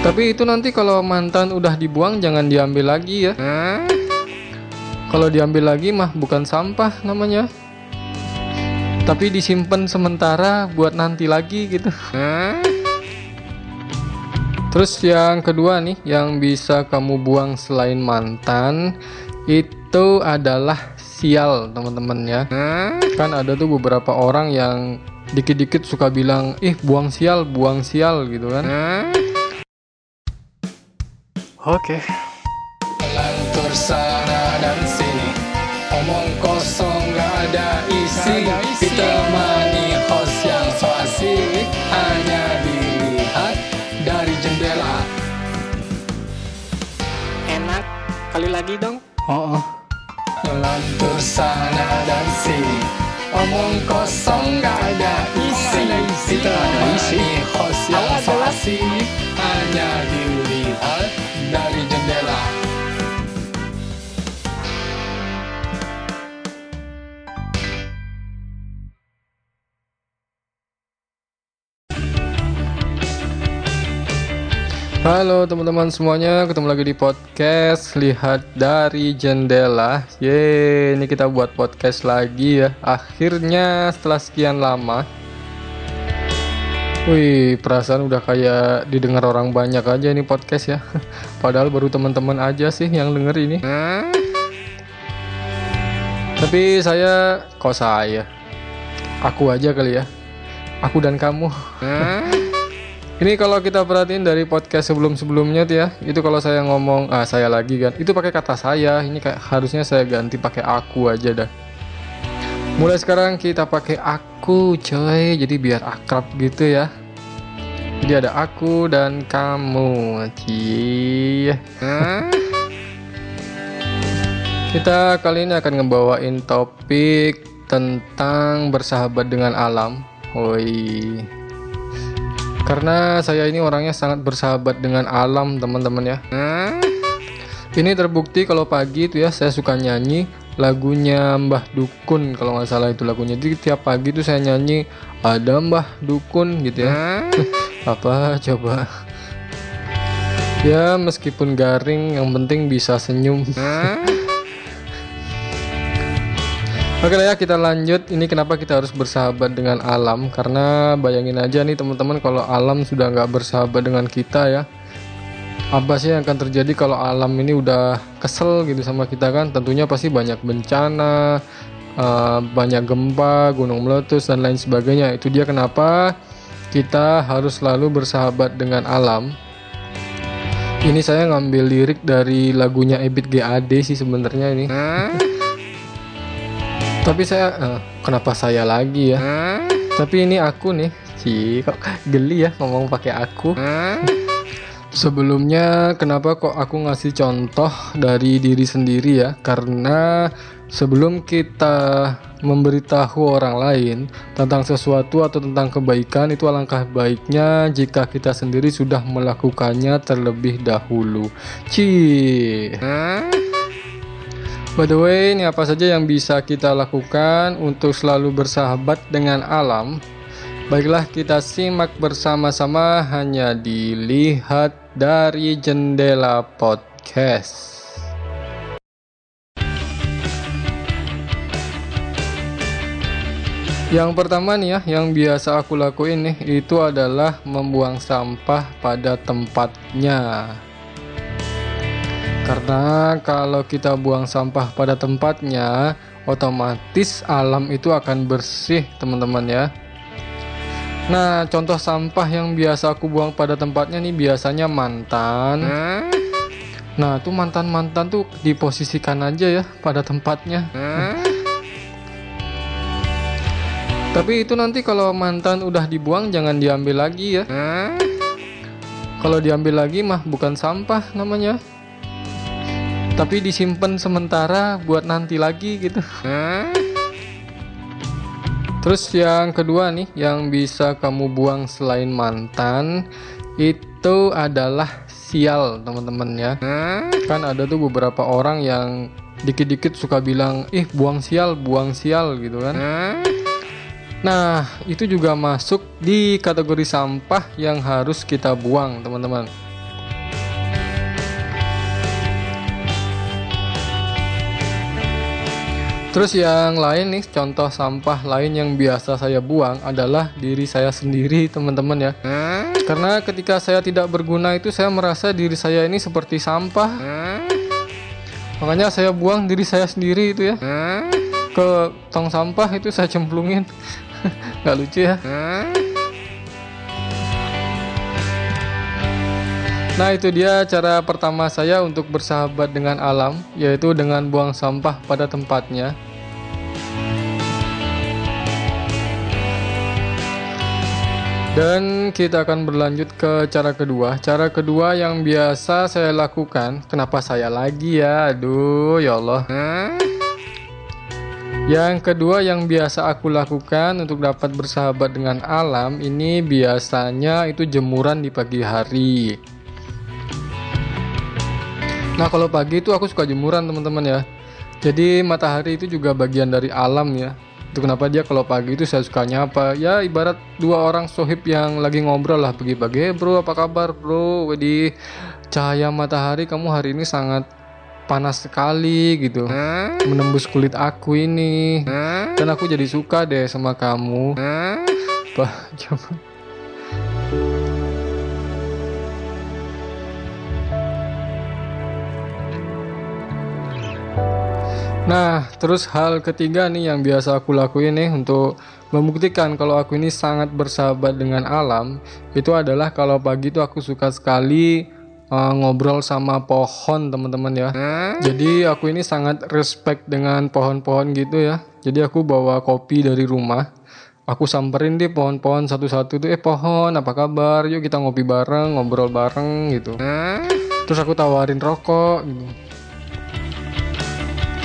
Tapi itu nanti kalau mantan udah dibuang jangan diambil lagi ya. Kalau diambil lagi mah bukan sampah namanya. Tapi disimpan sementara buat nanti lagi gitu. Terus yang kedua nih yang bisa kamu buang selain mantan itu adalah sial teman-teman ya. Kan ada tuh beberapa orang yang dikit-dikit suka bilang, "Ih, buang sial, buang sial" gitu kan. Oke. Lantur sana dan sini Omong kosong gak ada isi Ditemani host yang so asik Hanya dilihat dari jendela Enak. Kali lagi dong. Oh, oh. Lantur sana dan sini Omong kosong gak ada isi Halo teman-teman semuanya, ketemu lagi di podcast Lihat dari Jendela. Yeay, ini kita buat podcast lagi ya. Akhirnya setelah sekian lama. Wih, perasaan udah kayak didengar orang banyak aja ini podcast ya. Padahal baru teman-teman aja sih yang denger ini. Tapi saya, kok saya? Aku aja kali ya. Aku dan kamu. Ini kalau kita perhatiin dari podcast sebelum-sebelumnya tuh ya, itu kalau saya ngomong ah saya lagi kan, itu pakai kata saya. Ini kayak harusnya saya ganti pakai aku aja dah. Mulai sekarang kita pakai aku, coy. Jadi biar akrab gitu ya. Jadi ada aku dan kamu. Cie. Kita kali ini akan ngebawain topik tentang bersahabat dengan alam. Woi. Karena saya ini orangnya sangat bersahabat dengan alam, teman-teman ya. Ini terbukti kalau pagi itu ya saya suka nyanyi lagunya Mbah Dukun kalau nggak salah itu lagunya. Jadi tiap pagi tuh saya nyanyi ada Mbah Dukun gitu ya. Apa coba? Ya meskipun garing yang penting bisa senyum. Oke lah ya kita lanjut. Ini kenapa kita harus bersahabat dengan alam? Karena bayangin aja nih teman-teman kalau alam sudah nggak bersahabat dengan kita ya. Apa sih yang akan terjadi kalau alam ini udah kesel gitu sama kita kan? Tentunya pasti banyak bencana, eh, banyak gempa, gunung meletus dan lain sebagainya. Itu dia kenapa kita harus selalu bersahabat dengan alam. Ini saya ngambil lirik dari lagunya Ebit GAD sih sebenarnya ini. Tapi saya eh, kenapa saya lagi ya? Tapi ini aku nih, Ci, kok geli ya ngomong pakai aku. Sebelumnya kenapa kok aku ngasih contoh dari diri sendiri ya? Karena sebelum kita memberitahu orang lain tentang sesuatu atau tentang kebaikan itu alangkah baiknya jika kita sendiri sudah melakukannya terlebih dahulu. Ci. By the way, ini apa saja yang bisa kita lakukan untuk selalu bersahabat dengan alam? Baiklah, kita simak bersama-sama hanya dilihat dari jendela podcast. Yang pertama nih ya, yang biasa aku lakuin nih itu adalah membuang sampah pada tempatnya. Karena kalau kita buang sampah pada tempatnya, otomatis alam itu akan bersih, teman-teman ya. Nah, contoh sampah yang biasa aku buang pada tempatnya nih biasanya mantan. Nah, tuh mantan-mantan tuh diposisikan aja ya pada tempatnya. Tapi itu nanti kalau mantan udah dibuang jangan diambil lagi ya. Kalau diambil lagi mah bukan sampah namanya tapi disimpan sementara buat nanti lagi gitu. Terus yang kedua nih yang bisa kamu buang selain mantan itu adalah sial teman-teman ya. Kan ada tuh beberapa orang yang dikit-dikit suka bilang ih buang sial, buang sial gitu kan. Nah itu juga masuk di kategori sampah yang harus kita buang teman-teman. Terus yang lain nih, contoh sampah lain yang biasa saya buang adalah diri saya sendiri, teman-teman ya. Karena ketika saya tidak berguna itu saya merasa diri saya ini seperti sampah. Makanya saya buang diri saya sendiri itu ya. Ke tong sampah itu saya cemplungin. Gak lucu ya. Nah itu dia cara pertama saya untuk bersahabat dengan alam Yaitu dengan buang sampah pada tempatnya. Dan kita akan berlanjut ke cara kedua. Cara kedua yang biasa saya lakukan Kenapa saya lagi ya? Aduh ya Allah. Yang kedua yang biasa aku lakukan untuk dapat bersahabat dengan alam Ini biasanya itu jemuran di pagi hari Nah kalau pagi itu aku suka jemuran teman-teman ya. Jadi matahari itu juga bagian dari alam ya. Itu kenapa dia kalau pagi itu saya suka nyapa ya ibarat dua orang sohib yang lagi ngobrol lah. Pagi-pagi eh, bro apa kabar bro? Di cahaya matahari kamu hari ini sangat panas sekali gitu. Menembus kulit aku ini. Dan aku jadi suka deh sama kamu. Pak coba Nah, terus hal ketiga nih yang biasa aku lakuin nih untuk membuktikan kalau aku ini sangat bersahabat dengan alam, itu adalah kalau pagi itu aku suka sekali uh, ngobrol sama pohon, teman-teman ya. Jadi aku ini sangat respect dengan pohon-pohon gitu ya. Jadi aku bawa kopi dari rumah. Aku samperin deh pohon-pohon satu-satu tuh, eh pohon apa kabar? Yuk kita ngopi bareng, ngobrol bareng gitu. Terus aku tawarin rokok gitu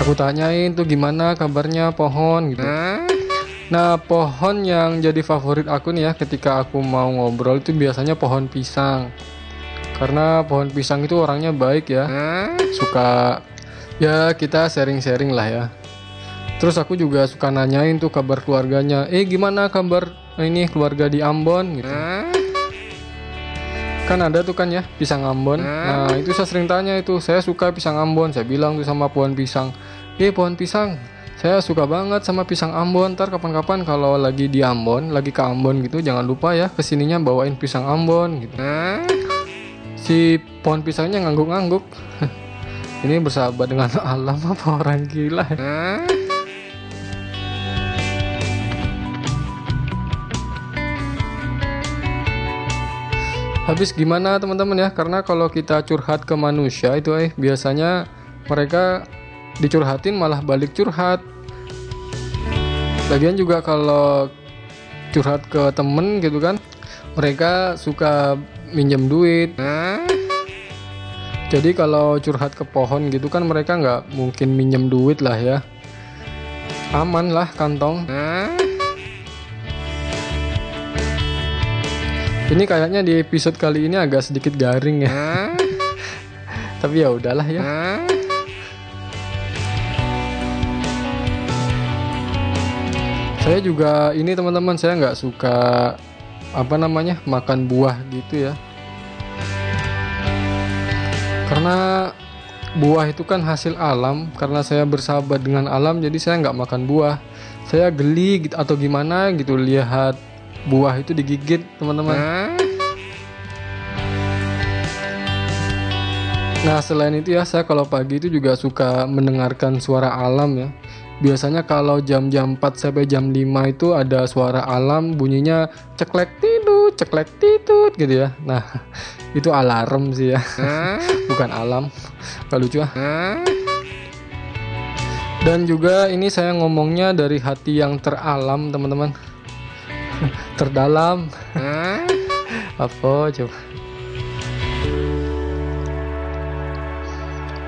aku tanyain tuh gimana kabarnya pohon gitu. Nah pohon yang jadi favorit aku nih ya ketika aku mau ngobrol itu biasanya pohon pisang. Karena pohon pisang itu orangnya baik ya. Suka ya kita sharing-sharing lah ya. Terus aku juga suka nanyain tuh kabar keluarganya. Eh gimana kabar ini keluarga di Ambon gitu kan ada tuh kan ya pisang Ambon. Nah itu saya sering tanya itu saya suka pisang Ambon. Saya bilang tuh sama pohon pisang eh pohon pisang saya suka banget sama pisang Ambon. Ntar kapan-kapan kalau lagi di Ambon lagi ke Ambon gitu jangan lupa ya ke sininya bawain pisang Ambon gitu. Si pohon pisangnya ngangguk-ngangguk. Ini bersahabat dengan alam apa orang gila Habis gimana teman-teman ya? Karena kalau kita curhat ke manusia itu eh biasanya mereka dicurhatin malah balik curhat. Lagian juga kalau curhat ke temen gitu kan, mereka suka minjem duit. Jadi kalau curhat ke pohon gitu kan mereka nggak mungkin minjem duit lah ya. Aman lah kantong. Ini kayaknya di episode kali ini agak sedikit garing ya. Tapi ya udahlah ya. Saya juga ini teman-teman saya nggak suka apa namanya makan buah gitu ya. Karena buah itu kan hasil alam. Karena saya bersahabat dengan alam jadi saya nggak makan buah. Saya geli gitu atau gimana gitu lihat buah itu digigit teman-teman. Nah selain itu ya saya kalau pagi itu juga suka mendengarkan suara alam ya. Biasanya kalau jam-jam 4 sampai jam 5 itu ada suara alam bunyinya ceklek tidut ceklek tidut gitu ya. Nah itu alarm sih ya. Bukan alam. Kalau lucu ah dan juga ini saya ngomongnya dari hati yang teralam teman-teman terdalam. Apa coba?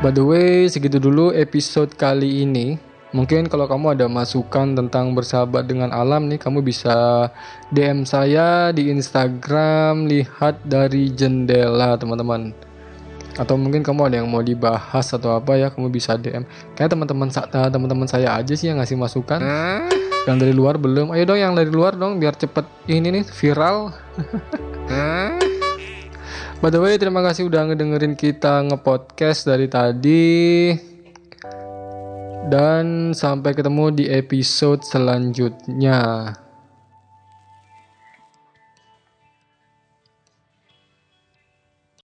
By the way segitu dulu episode kali ini. Mungkin kalau kamu ada masukan tentang bersahabat dengan alam nih kamu bisa DM saya di Instagram lihat dari jendela teman-teman. Atau mungkin kamu ada yang mau dibahas atau apa ya kamu bisa DM kayak teman-teman teman-teman saya aja sih yang ngasih masukan yang dari luar belum. Ayo dong yang dari luar dong biar cepet ini nih viral. By the way terima kasih udah ngedengerin kita ngepodcast dari tadi. Dan sampai ketemu di episode selanjutnya.